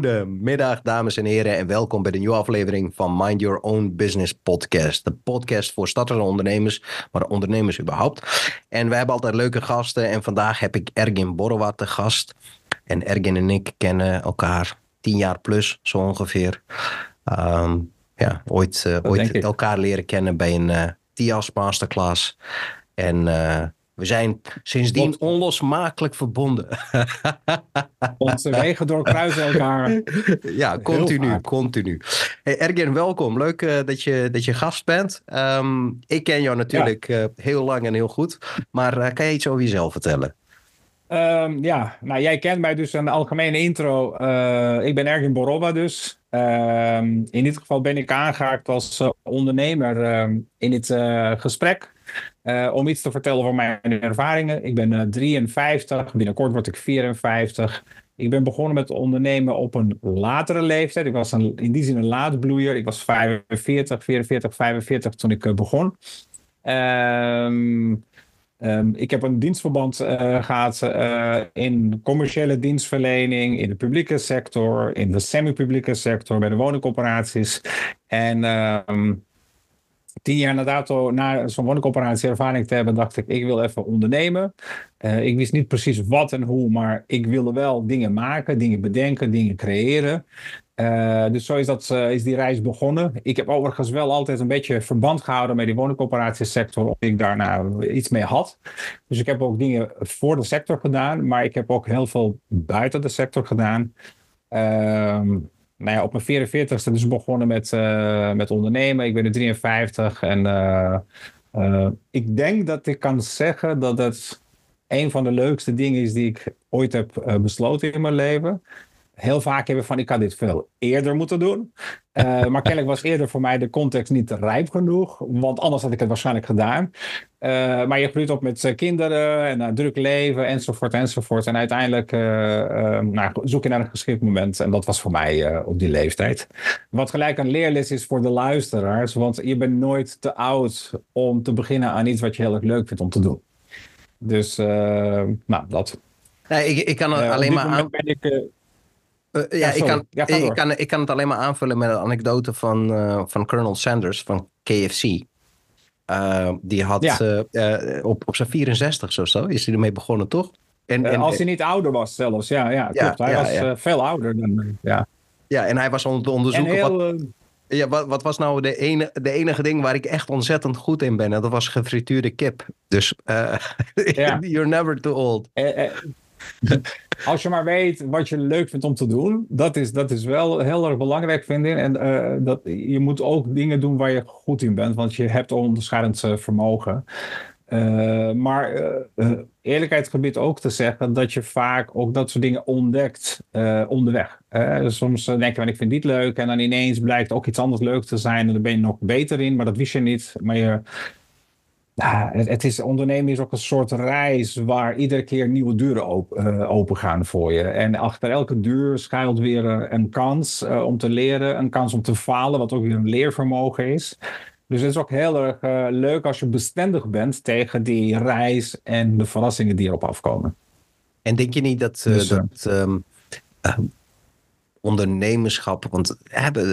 Goedemiddag, dames en heren, en welkom bij de nieuwe aflevering van Mind Your Own Business Podcast. De podcast voor startende ondernemers, maar ondernemers überhaupt. En we hebben altijd leuke gasten en vandaag heb ik Ergin Borwa te gast. En Ergin en ik kennen elkaar tien jaar plus, zo ongeveer. Ehm, ja, ooit, uh, ooit elkaar leren kennen bij een uh, TIAS masterclass. En... We zijn sindsdien onlosmakelijk verbonden. Onze wegen doorkruisen elkaar. ja, continu, continu. Hey, Ergen, welkom. Leuk uh, dat, je, dat je gast bent. Um, ik ken jou natuurlijk ja. uh, heel lang en heel goed. Maar uh, kan je iets over jezelf vertellen? Um, ja, nou jij kent mij dus een algemene intro. ik ben Ergin Boroba dus. Um, in dit geval ben ik aangehaakt als ondernemer in dit gesprek. Uh, om iets te vertellen over mijn ervaringen. Ik ben uh, 53, binnenkort word ik 54. Ik ben begonnen met ondernemen op een latere leeftijd. Ik was een, in die zin een laadbloeier. Ik was 45, 44, 45 toen ik uh, begon. Um, um, ik heb een dienstverband gehad in commerciële dienstverlening, in de publieke sector, in de semi-publieke sector, bij de woningcorporaties. En um, tien jaar na dato, na zo'n woningoperatie ervaring te hebben, dacht ik, ik wil even ondernemen. Uh, ik wist niet precies wat en hoe, maar ik wilde wel dingen maken, dingen bedenken, dingen creëren. Uh, dus zo is, dat, uh, is die reis begonnen. Ik heb overigens wel altijd een beetje verband gehouden met die woningcoöperatiesector, omdat ik daarna iets mee had. Dus ik heb ook dingen voor de sector gedaan, maar ik heb ook heel veel buiten de sector gedaan. Uh, nou ja, op mijn 44ste dus begonnen met, uh, met ondernemen. Ik ben nu 53 en uh, uh, ik denk dat ik kan zeggen dat het een van de leukste dingen is die ik ooit heb besloten in mijn leven heel vaak hebben van ik had dit veel eerder moeten doen. Uh, maar kennelijk was eerder voor mij de context niet rijp genoeg, want anders had ik het waarschijnlijk gedaan. Uh, maar je groeit op met kinderen en een druk leven enzovoort enzovoort. En uiteindelijk uh, nou, zoek je naar een geschikt moment. En dat was voor mij op die leeftijd. Wat gelijk een leerles is voor de luisteraars, want je bent nooit te oud om te beginnen aan iets wat je heel erg leuk vindt om te doen. Dus nou, dat. Nee, ik, ik kan alleen maar aan... Ben ik, uh, ja, ja ik, kan, ja, ik, kan, ik kan het alleen maar aanvullen met een anekdote van, uh, van Colonel Sanders van KFC. Uh, die had ja. op, op zijn 64 zo, zo is hij ermee begonnen, toch? En, en, als hij niet ouder was zelfs, ja, ja, klopt. Hij was veel ouder dan, ja. Ja, en hij was om te onderzoeken heel, wat, ja, wat, wat was nou de, ene, de enige ding waar ik echt ontzettend goed in ben? En dat was gefrituurde kip. Dus you're never too old. Als je maar weet wat je leuk vindt om te doen, dat is, dat is wel heel erg belangrijk, vind ik. En uh, dat, je moet ook dingen doen waar je goed in bent, want je hebt onderscheidend uh, vermogen. Uh, maar eerlijkheid gebied ook te zeggen dat je vaak ook dat soort dingen ontdekt onderweg. Dus soms denk je, ik vind dit leuk en dan ineens blijkt ook iets anders leuk te zijn en dan ben je nog beter in, maar dat wist je niet. Maar je, nou, het, het, is, ondernemen is ook een soort reis waar iedere keer nieuwe deuren open, uh, open gaan voor je. En achter elke deur schuilt weer een kans uh, om te leren, een kans om te falen, wat ook weer een leervermogen is. Dus het is ook heel erg uh, leuk als je bestendig bent tegen die reis en de verrassingen die erop afkomen. En denk je niet dat, dus, dat um, ondernemerschap, want hebben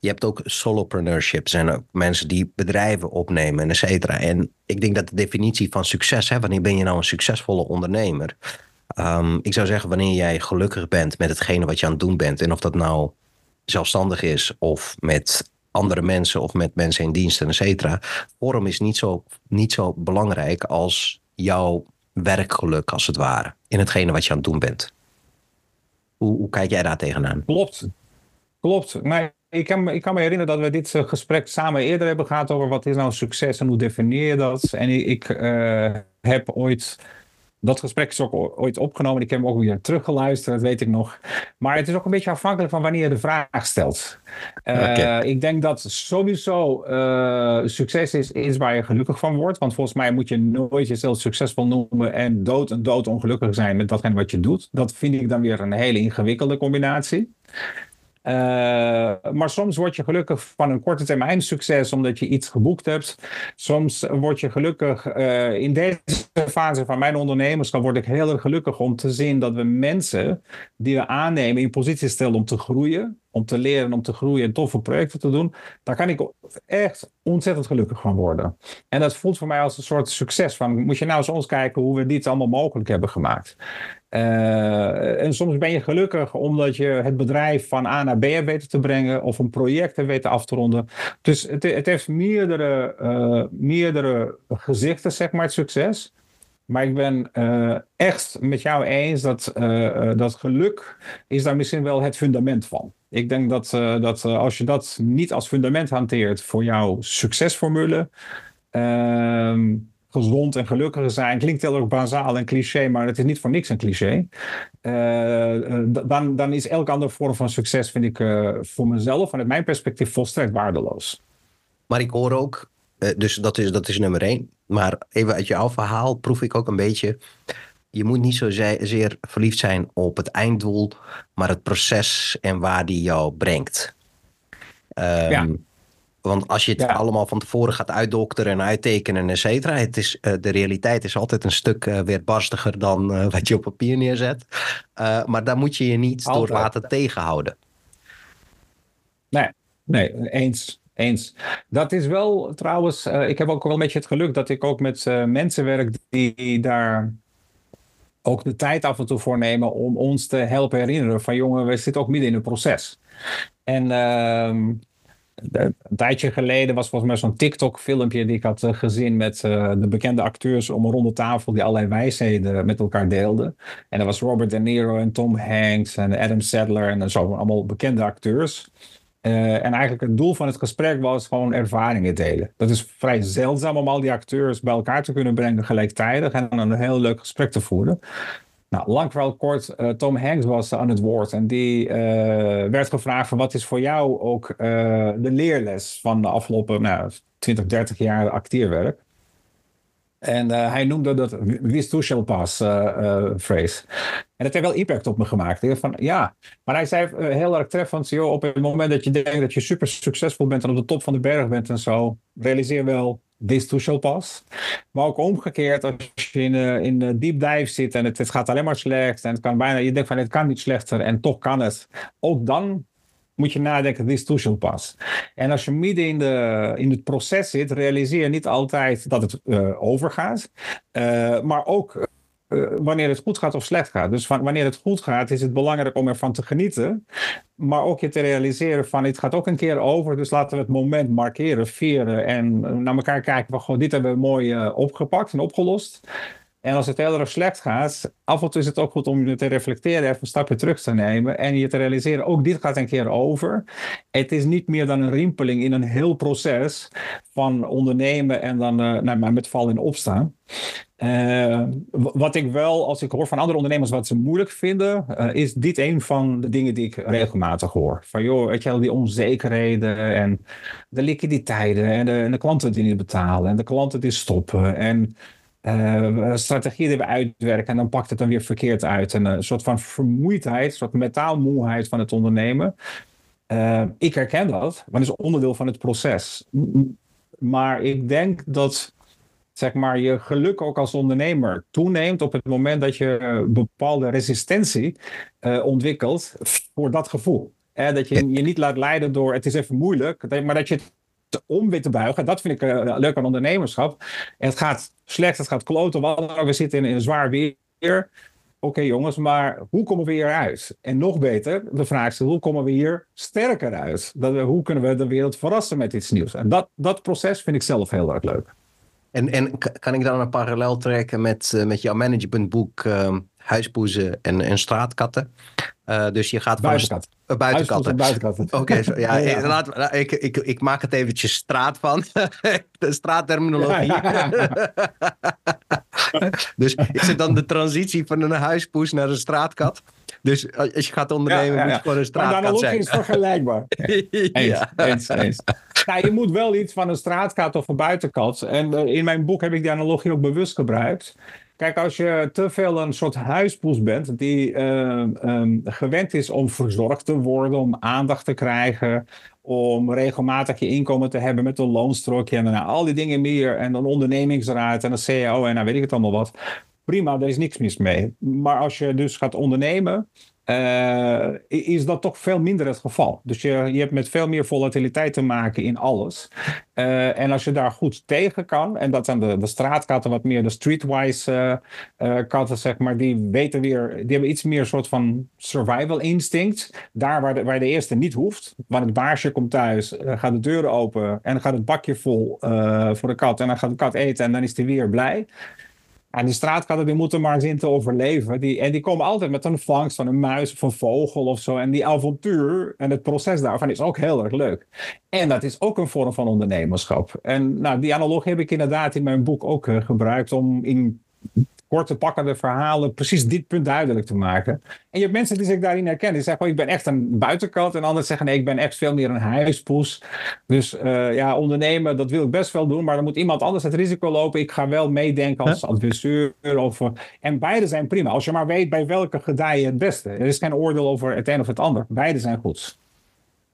je hebt ook solopreneurship. zijn ook mensen die bedrijven opnemen en et cetera. En ik denk dat de definitie van succes, hè, wanneer ben je nou een succesvolle ondernemer? Um, ik zou zeggen, wanneer jij gelukkig bent met hetgene wat je aan het doen bent. En of dat nou zelfstandig is of met andere mensen of met mensen in dienst en et cetera. Vorm is niet zo, niet zo belangrijk als jouw werkgeluk, als het ware. In hetgene wat je aan het doen bent. Hoe, kijk jij daar tegenaan? Klopt. Klopt. Nee, ik kan, ik kan me herinneren dat we dit eh, gesprek samen eerder hebben gehad over wat is nou succes en hoe definieer je dat. En ik uh, heb ooit, dat gesprek is ook ooit opgenomen. Ik heb hem ook weer teruggeluisterd, dat weet ik nog. Maar het is ook een beetje afhankelijk van wanneer je de vraag stelt. Uh, okay. Ik denk dat sowieso uh, succes is, is waar je gelukkig van wordt. Want volgens mij moet je nooit jezelf succesvol noemen en dood en dood ongelukkig zijn met datgene wat je doet. Dat vind ik dan weer een hele ingewikkelde combinatie. Maar soms word je gelukkig van een korte termijn succes omdat je iets geboekt hebt. Soms word je gelukkig in deze fase van mijn ondernemerschap word ik heel erg gelukkig om te zien dat we mensen die we aannemen in positie stellen om te groeien, om te leren, om te groeien en toffe projecten te doen, daar kan ik echt ontzettend gelukkig van worden. En dat voelt voor mij als een soort succes. Van, moet je nou eens ons kijken hoe we dit allemaal mogelijk hebben gemaakt. Uh, en soms ben je gelukkig omdat je het bedrijf van A naar B hebt weten te brengen of een project hebt weten af te ronden. Dus het, het heeft meerdere, uh, meerdere gezichten, zeg maar, het succes. Maar ik ben uh, echt met jou eens dat, uh, dat geluk is daar misschien wel het fundament van. Ik denk dat, dat als je dat niet als fundament hanteert voor jouw succesformule, ehm, gezond en gelukkig zijn, klinkt heel erg bazaal en cliché, maar het is niet voor niks een cliché. dan, dan is elke andere vorm van succes, vind ik voor mezelf, vanuit mijn perspectief, volstrekt waardeloos. Maar ik hoor ook uh, dus dat is, dat is nummer één. Maar even uit jouw verhaal proef ik ook een beetje. Je moet niet zozeer verliefd zijn op het einddoel, maar het proces en waar die jou brengt. Um, ja. Want als je het ja. allemaal van tevoren gaat uitdokteren en uittekenen, et cetera, het is, uh, de realiteit is altijd een stuk uh, weerbarstiger dan uh, wat je op papier neerzet. maar daar moet je je niet altijd. door laten tegenhouden. Nee, nee, eens. Eens. Dat is wel trouwens, uh, ik heb ook wel een beetje het geluk dat ik ook met uh, mensen werk die daar ook de tijd af en toe voor nemen om ons te helpen herinneren van jongen, we zitten ook midden in een proces. En uh, een tijdje geleden was volgens mij zo'n TikTok-filmpje die ik had uh, gezien met de bekende acteurs om een ronde tafel die allerlei wijsheden met elkaar deelden. En dat was Robert De Niro en Tom Hanks en Adam Sandler en zo, allemaal bekende acteurs. Uh, en eigenlijk het doel van het gesprek was gewoon ervaringen delen. Dat is vrij zeldzaam om al die acteurs bij elkaar te kunnen brengen gelijktijdig en dan een heel leuk gesprek te voeren. Nou, lang vooral kort, uh, Tom Hanks was aan het woord en die uh, werd gevraagd van wat is voor jou ook de leerles van de afgelopen nou, 20, 30 jaar acteerwerk. En uh, hij noemde dat wist to shall pass uh, uh, phrase. En dat heeft wel impact op me gemaakt. Ik van, ja, maar hij zei heel erg treffend, joh, op het moment dat je denkt dat je super succesvol bent en op de top van de berg bent en zo, realiseer wel, this too shall pass. Maar ook omgekeerd, als je in, in de deep dive zit en het, het gaat alleen maar slecht en het kan bijna, je denkt van het kan niet slechter en toch kan het. Ook dan moet je nadenken, shall pass. En als je midden in, de, in het proces zit, realiseer je niet altijd dat het uh, overgaat. Uh, maar ook uh, wanneer het goed gaat of slecht gaat. Dus wanneer het goed gaat, is het belangrijk om ervan te genieten. Maar ook je te realiseren van, het gaat ook een keer over. Dus laten we het moment markeren, vieren en naar elkaar kijken. Van, dit hebben we mooi opgepakt en opgelost. En als het heel erg slecht gaat, af en toe is het ook goed om je te reflecteren, even een stapje terug te nemen en je te realiseren, ook dit gaat een keer over. Het is niet meer dan een rimpeling in een heel proces van ondernemen en dan uh, nou, met val in opstaan. Uh, wat ik wel, als ik hoor van andere ondernemers wat ze moeilijk vinden, uh, is dit een van de dingen die ik regelmatig hoor. Van joh, weet je wel, die onzekerheden en de liquiditeiten en de, en de klanten die niet betalen en de klanten die stoppen en uh, strategie die we uitwerken en dan pakt het dan weer verkeerd uit. En een soort van vermoeidheid, een soort metaalmoeheid van het ondernemen. Uh, ik herken dat, want het is onderdeel van het proces. Maar ik denk dat zeg maar, je geluk ook als ondernemer toeneemt op het moment dat je bepaalde resistentie uh, ontwikkelt voor dat gevoel. dat je je niet laat leiden door het is even moeilijk, maar dat je het om weer te buigen. Dat vind ik uh, leuk aan ondernemerschap. het gaat slecht, het gaat kloten. We zitten in een zwaar weer. Oké jongens, maar hoe komen we hier uit? En nog beter, de vraag is hoe komen we hier sterker uit? Dat we, hoe kunnen we de wereld verrassen met iets nieuws? En dat, dat proces vind ik zelf heel erg leuk. En, en kan ik dan een parallel trekken met, uh, met jouw managementboek uh, Huispoezen en, en straatkatten? Uh, dus je gaat buitenkat. Uh, buitenkatten. buitenkatten. Oké, okay, so, ja, ja. Laat, nou, ik, ik, ik maak het eventjes straat van. de straatterminologie. Ja, dus is het dan de transitie van een huispoes naar een straatkat? Dus als je gaat ondernemen, moet je gewoon een straatkat maar zijn. Maar is vergelijkbaar. eens, eens, eens. Nou, je moet wel iets van een straatkat of een buitenkat. En uh, in mijn boek heb ik die analogie ook bewust gebruikt. Kijk, als je te veel een soort huispoes bent die ehm, ehm, gewend is om verzorgd te worden, om aandacht te krijgen, om regelmatig je inkomen te hebben met een loonstrookje en daarna al die dingen meer en een ondernemingsraad en een CAO en nou weet ik het allemaal wat. Prima, daar is niks mis mee. Maar als je dus gaat ondernemen, uh, is dat toch veel minder het geval. Dus je, je hebt met veel meer volatiliteit te maken in alles. Uh, en als je daar goed tegen kan, en dat zijn de, de straatkatten wat meer de streetwise uh, katten, zeg maar, die weten weer, die hebben iets meer soort van survival instinct. Daar waar de, waar de eerste niet hoeft. Want het baasje komt thuis, gaat de deuren open en gaat het bakje vol voor de kat. En dan gaat de kat eten en dan is hij weer blij. En die straatkatten die moeten maar zien te overleven. Die, en die komen altijd met een vangst van een muis of een vogel of zo. En die avontuur en het proces daarvan is ook heel erg leuk. En dat is ook een vorm van ondernemerschap. En nou, die analogie heb ik inderdaad in mijn boek ook uh, gebruikt om in korte pakkende verhalen precies dit punt duidelijk te maken. En je hebt mensen die zich daarin herkennen. Die zeggen, oh, ik ben echt een buitenkant. En anderen zeggen, nee, ik ben echt veel meer een huispoes. Dus uh, ja, ondernemen, dat wil ik best wel doen. Maar dan moet iemand anders het risico lopen. Ik ga wel meedenken als adviseur. Of, en beide zijn prima. Als je maar weet bij welke gedij je het beste. Er is geen oordeel over het een of het ander. Beide zijn goed.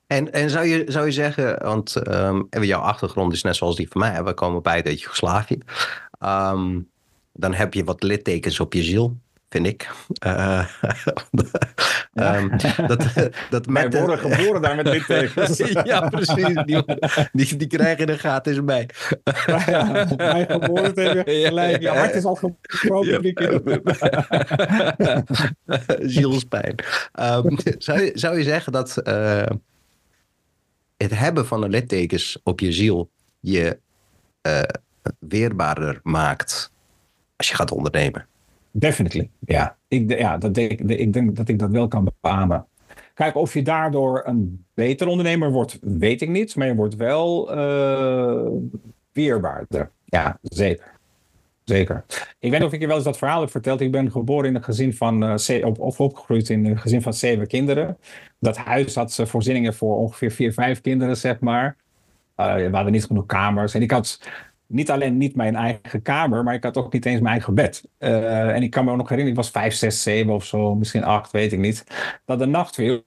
En, en zou, je, zou je zeggen, want um, jouw achtergrond is net zoals die van mij. We komen bij dat Joegoslavië. Um, dan heb je wat littekens op je ziel, vind ik. Uh, um, dat, dat met Wij worden geboren daar met littekens. ja, precies. Die, die, die krijgen de eens bij. ja, mijn geboorte heb je gelijk. Je hart is al gebroken. Ja. Zielspijn. Um, zou, je, zou je zeggen dat uh, het hebben van de littekens op je ziel je uh, weerbaarder maakt je gaat ondernemen. Definitely, ja. Ik, ja dat denk, ik denk dat ik dat wel kan beamen. Kijk, of je daardoor een beter ondernemer wordt, weet ik niet. Maar je wordt wel uh, weerbaarder. Ja, zeker. Zeker. Ik weet niet of ik je wel eens dat verhaal heb verteld. Ik ben geboren in een gezin van, uh, of opgegroeid in een gezin van zeven kinderen. Dat huis had ze voorzieningen voor ongeveer vier, vijf kinderen, zeg maar. Uh, we hadden niet genoeg kamers. En ik had niet alleen niet mijn eigen kamer, maar ik had ook niet eens mijn eigen bed. Uh, en ik kan me ook nog herinneren, ik was vijf, zes, zeven of zo, misschien acht, weet ik niet. Dat de nacht viel.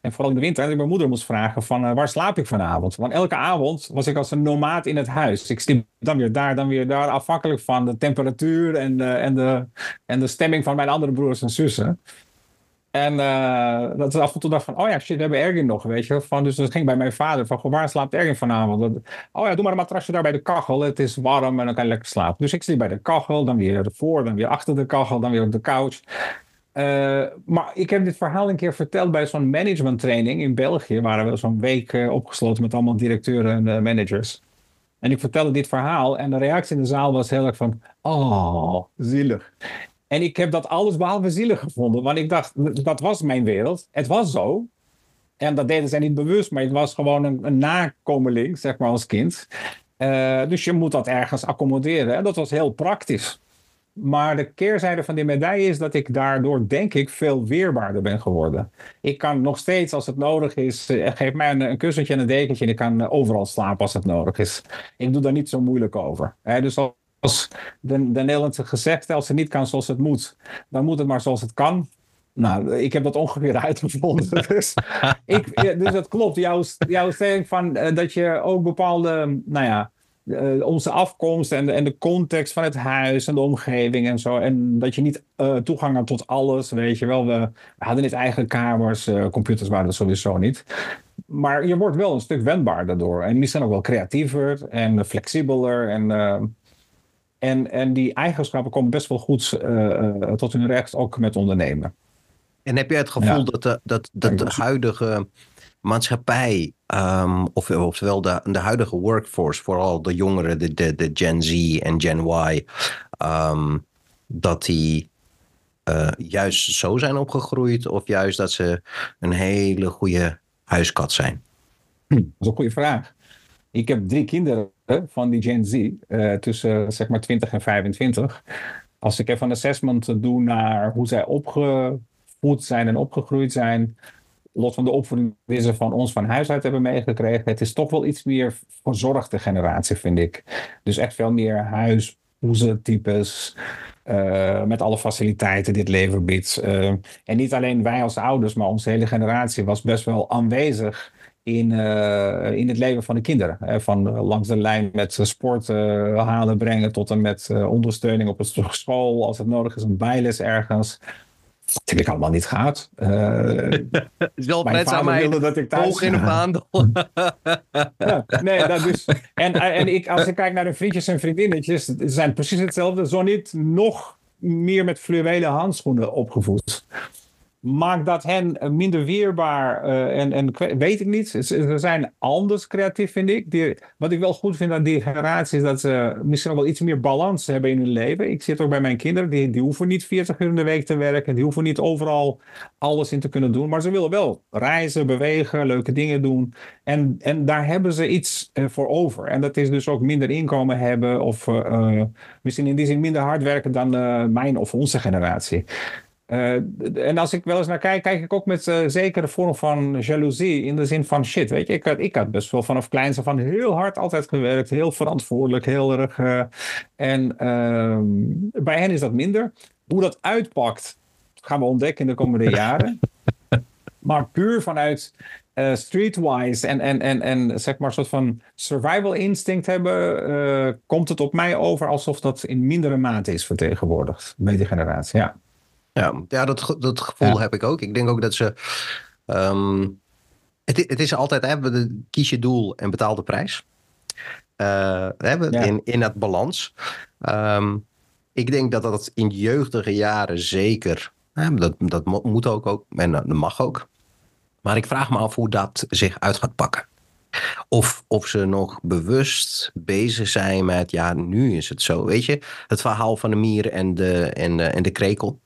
En vooral in de winter, dat ik mijn moeder moest vragen van uh, waar slaap ik vanavond? Want elke avond was ik als een nomaat in het huis. Ik sliep dan weer daar, dan weer daar, afhankelijk van de temperatuur en, uh, en, de, en de stemming van mijn andere broers en zussen. En uh, dat is af en toe dacht van, oh ja, shit, we hebben Ergin nog, weet je. Van, dus dat ging bij mijn vader van, waar slaapt Ergin vanavond? Oh ja, doe maar een matrasje daar bij de kachel, het is warm en dan kan je lekker slapen. Dus ik sliep bij de kachel, dan weer ervoor, dan weer achter de kachel, dan weer op de couch. Uh, maar ik heb dit verhaal een keer verteld bij zo'n management training in België. Waren we zo'n week uh, opgesloten met allemaal directeuren en managers. En ik vertelde dit verhaal en de reactie in de zaal was heel erg van, oh, zielig. En ik heb dat alles behalve zielig gevonden. Want ik dacht, dat was mijn wereld. Het was zo. En dat deden zij niet bewust, maar het was gewoon een, nakomeling, zeg maar, als kind. Uh, dus je moet dat ergens accommoderen. En dat was heel praktisch. Maar de keerzijde van die medaille is dat ik daardoor, denk ik, veel weerbaarder ben geworden. Ik kan nog steeds, als het nodig is, uh, geef mij een, kussentje en een dekentje en ik kan uh, overal slapen als het nodig is. Ik doe daar niet zo moeilijk over. dus als de, de Nederlandse gezegde, als het niet kan zoals het moet, dan moet het maar zoals het kan. Nou, ik heb dat ongeveer uitgevonden. dus, ik, dus dat klopt. Jouw, jouw stelling van uh, dat je ook bepaalde, nou ja, uh, onze afkomst en de, en de context van het huis en de omgeving en zo. En dat je niet uh, toegang had tot alles, weet je wel. We, we hadden niet eigen kamers, computers waren er sowieso niet. Maar je wordt wel een stuk wendbaar daardoor. En misschien ook wel creatiever en flexibeler en en, en die eigenschappen komen best wel goed uh, tot hun recht, ook met ondernemen. En heb jij het gevoel dat de, dat, dat de huidige maatschappij, um, of, de, de huidige workforce, vooral de jongeren, de, de, de Gen Z en Gen Y, um, dat die uh, juist zo zijn opgegroeid, of juist dat ze een hele goede huiskat zijn? Hm, dat is een goede vraag. Ik heb drie kinderen van die Gen Z, uh, tussen zeg maar 20 en 25. Als ik even een assessment doe naar hoe zij opgevoed zijn en opgegroeid zijn, los van de opvoeding die ze van ons van huis uit hebben meegekregen, het is toch wel iets meer verzorgde generatie, vind ik. Dus echt veel meer huispoezen types. met alle faciliteiten die het leven biedt. en niet alleen wij als ouders, maar onze hele generatie was best wel aanwezig in, in het leven van de kinderen. van langs de lijn met sport halen, brengen tot en met ondersteuning op het school. Als het nodig is, een bijles ergens. Dat heb ik allemaal niet gehad. Wel mijn vader mij wilde dat ik thuis hoog in de vaandel. ja, nee, dat dus. En, en ik, als ik kijk naar de vriendjes en vriendinnetjes, ze zijn precies hetzelfde. Zo niet nog meer met fluwelen handschoenen opgevoed maakt dat hen minder weerbaar uh, en, en weet ik niet. Ze, zijn anders creatief, vind ik. Die, wat ik wel goed vind aan die generatie is dat ze misschien wel iets meer balans hebben in hun leven. Ik zit ook bij mijn kinderen, die, die hoeven niet 40 uur in de week te werken. Die hoeven niet overal alles in te kunnen doen. Maar ze willen wel reizen, bewegen, leuke dingen doen. En, en daar hebben ze iets uh, voor over. En dat is dus ook minder inkomen hebben of misschien in die zin minder hard werken dan mijn of onze generatie. Uh, en als ik wel eens naar kijk, kijk ik ook met uh, zekere vorm van jaloezie. In de zin van shit, weet je. Ik had, ik had best wel vanaf kleins af van heel hard altijd gewerkt. Heel verantwoordelijk, heel erg. Uh, en ehm, bij hen is dat minder. Hoe dat uitpakt, gaan we ontdekken in de komende jaren. maar puur vanuit streetwise en, en, en, en zeg maar een soort van survival instinct hebben, komt het op mij over alsof dat in mindere mate is vertegenwoordigd bij die generatie. Ja. Ja, ja dat, dat gevoel heb ik ook. Ik denk ook dat ze. Ehm, het, het is altijd, hè, kies je doel en betaal de prijs. Uh, hebben in, in dat balans. Ehm, ik denk dat dat in jeugdige jaren zeker. Hè, dat, dat moet ook, ook en dat mag ook. Maar ik vraag me af hoe dat zich uit gaat pakken. Of, of ze nog bewust bezig zijn met, ja, nu is het zo. Weet je, het verhaal van de mier en de, en, de, en de krekel.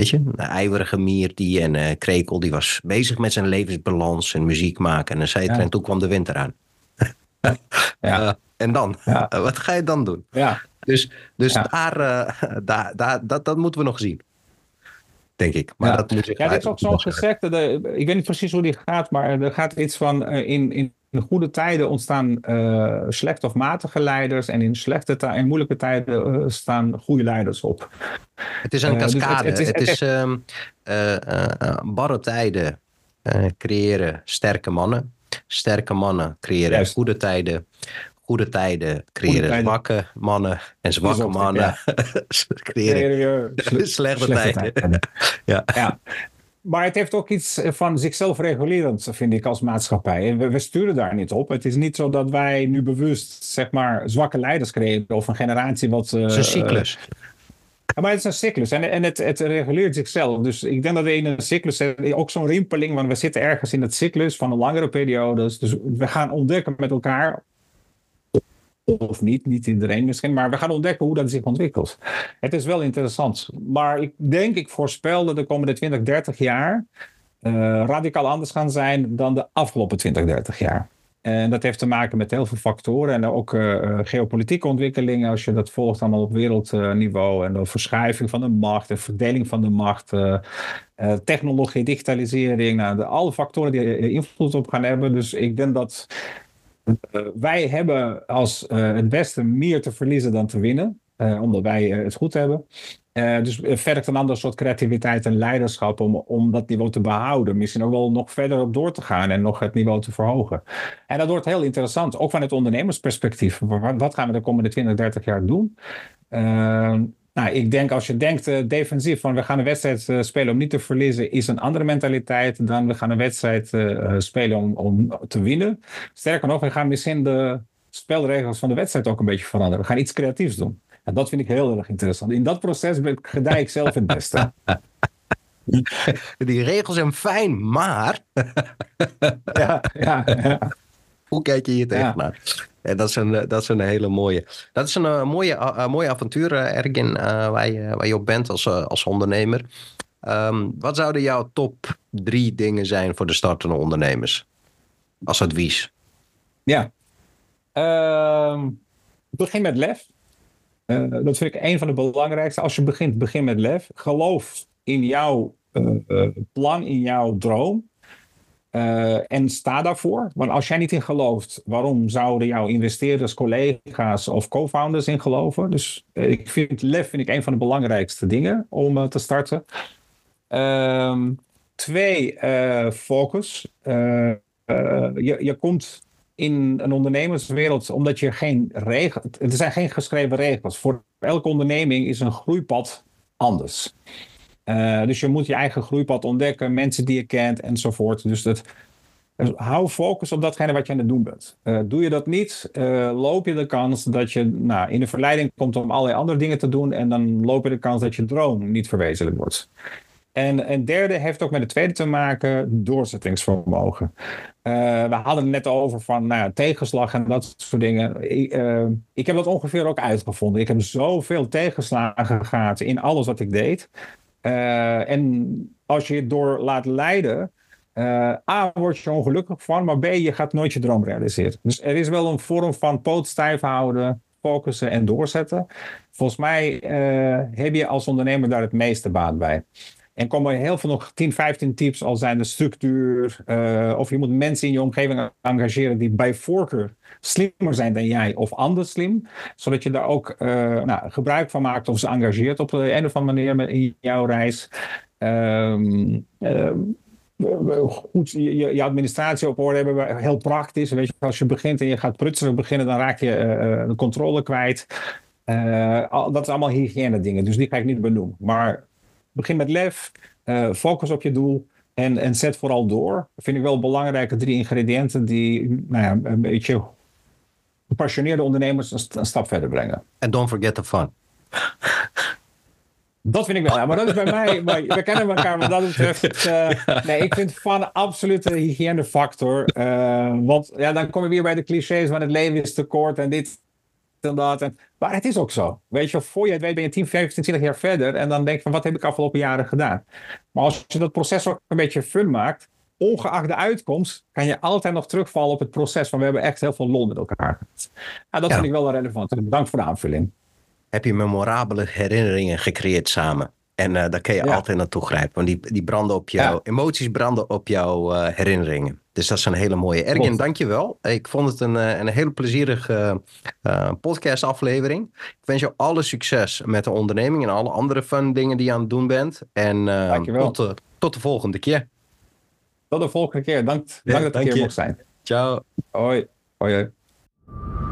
Weet je, een ijverige mier die en uh, Krekel, die was bezig met zijn levensbalans en muziek maken. En, zei ja. en toen kwam de winter aan. ja. Uh, en dan? Ja. Uh, wat ga je dan doen? Ja. Dus, dus daar, daar, daar, dat, dat moeten we nog zien. Denk ik. Maar dat moet ik ja, dit is ook zo'n gezegde. Ik weet niet precies hoe die gaat, maar er gaat iets van in, in in goede tijden ontstaan uh, slechte of matige leiders. En in slechte en moeilijke tijden uh, staan goede leiders op. Het is een cascade. Dus het, het, is, um, barre tijden creëren sterke mannen. Sterke mannen creëren Juist. goede tijden. Goede tijden creëren zwakke mannen. En zwakke mannen ja. creëren slechte, slechte, tijden. tijden. ja. ja. Maar het heeft ook iets van zichzelf regulerend, vind ik, als maatschappij. We, we, sturen daar niet op. Het is niet zo dat wij nu bewust, zeg maar, zwakke leiders creëren of een generatie wat... het is een cyclus. Uh, maar het is een cyclus en, en het, het, reguleert zichzelf. Dus ik denk dat we in een cyclus ook zo'n rimpeling, want we zitten ergens in het cyclus van een langere periode. Dus we gaan ontdekken met elkaar of niet, niet iedereen misschien, maar we gaan ontdekken hoe dat zich ontwikkelt. Het is wel interessant. Maar ik denk, ik voorspel dat de komende 20, 30 jaar uh, radicaal anders gaan zijn dan de afgelopen 20, 30 jaar. En dat heeft te maken met heel veel factoren en ook uh, geopolitieke ontwikkelingen. Als je dat volgt allemaal op wereldniveau en de verschuiving van de macht, de verdeling van de macht, technologie, digitalisering. Nou, de, alle factoren die invloed op gaan hebben. Dus ik denk dat wij hebben als uh, het beste meer te verliezen dan te winnen, uh, omdat wij het goed hebben. dus vergt een ander soort creativiteit en leiderschap om, om dat niveau te behouden. Misschien ook wel nog verder op door te gaan en nog het niveau te verhogen. En dat wordt heel interessant, ook van het ondernemersperspectief. Wat gaan we de komende 20, 30 jaar doen? Nou, ik denk als je denkt uh, defensief van we gaan een wedstrijd uh, spelen om niet te verliezen, is een andere mentaliteit dan we gaan een wedstrijd uh, spelen om, om te winnen. Sterker nog, we gaan misschien de spelregels van de wedstrijd ook een beetje veranderen. We gaan iets creatiefs doen. En dat vind ik heel erg interessant. In dat proces ben, gedij ik zelf het beste. Die regels zijn fijn, maar. ja, ja, ja. Hoe kijk je hier tegenaan? Ja. En dat is een, eh, dat is een hele mooie. Dat is een uh, mooie, mooie avontuur, Ergin, waar, je, waar je op bent als, als ondernemer. Um, wat zouden jouw top drie dingen zijn voor de startende ondernemers? Als advies. Ja. Uh, begin met lef. dat vind ik een van de belangrijkste. Als je begint, begin met lef. Geloof in jouw plan, in jouw droom. Uh, en sta daarvoor. Want als jij niet in gelooft, waarom zouden jouw investeerders, collega's of co-founders in geloven? Dus uh, ik vind lef vind ik een van de belangrijkste dingen om uh, te starten. Ehm, twee, focus. je, je komt in een ondernemerswereld omdat je geen regels. Er zijn geen geschreven regels. Voor elke onderneming is een groeipad anders. Uh, dus je moet je eigen groeipad ontdekken, mensen die je kent enzovoort. Dus, dat, dus hou focus op datgene wat je aan het doen bent. Uh, doe je dat niet, uh, loop je de kans dat je nou, in de verleiding komt om allerlei andere dingen te doen. En dan loop je de kans dat je droom niet verwezenlijk wordt. En een derde heeft ook met de tweede te maken, doorzettingsvermogen. We hadden het net over van nou ja, tegenslag en dat soort dingen. Ik, ik, heb dat ongeveer ook uitgevonden. Ik heb zoveel tegenslagen gehad in alles wat ik deed. Uh, en als je het door laat leiden, A, word je ongelukkig van, maar B, je gaat nooit je droom realiseren. Dus er is wel een vorm van poot stijf houden, focussen en doorzetten. Volgens mij heb je als ondernemer daar het meeste baat bij. En komen heel veel nog 10, 15 tips, al zijn de structuur. Uh, of je moet mensen in je omgeving engageren die bij voorkeur slimmer zijn dan jij of anders slim. Zodat je daar ook uh, nou, gebruik van maakt of ze engageert op de een of andere manier in jouw reis. Um, uh, goed je, je, administratie op orde hebben. Heel praktisch. Weet je, als je begint en je gaat prutselen beginnen, dan raak je de controle kwijt. dat is allemaal hygiëne dingen, dus die ga ik niet benoemen. Maar begin met lef, uh, focus op je doel en, en zet vooral door. Dat vind ik wel belangrijke drie ingrediënten die nou ja, een beetje gepassioneerde ondernemers een, een stap verder brengen. En don't forget the fun. Dat vind ik wel, ja, maar dat is bij mij. Maar we kennen elkaar, maar dat betreft. Uh, nee, ik vind van absolute hygiënefactor. Uh, want ja, dan kom je weer bij de clichés van het leven is te kort en dit en dat. En, maar het is ook zo. Weet je, voor je het weet ben je 10, 15, 20 jaar verder. En dan denk je van wat heb ik afgelopen jaren gedaan. Maar als je dat proces ook een beetje fun maakt. Ongeacht de uitkomst, kan je altijd nog terugvallen op het proces. Van we hebben echt heel veel lol met elkaar. Nou, dat vind ik wel relevant. Bedankt voor de aanvulling. Heb je memorabele herinneringen gecreëerd samen? En uh, daar kun je altijd naartoe grijpen. Want die, die branden op jouw emoties, branden op jouw uh, herinneringen. Dus dat is een hele mooie. Ergen, dankjewel. Ik vond het een, uh, een hele plezierige podcast aflevering. Ik wens jou alle succes met de onderneming en alle andere fun dingen die je aan het doen bent. En tot, de, tot de volgende keer. Tot de volgende keer. Dank, dank dat ik hier mocht zijn. Ciao. Hoi. Hoi. hoi.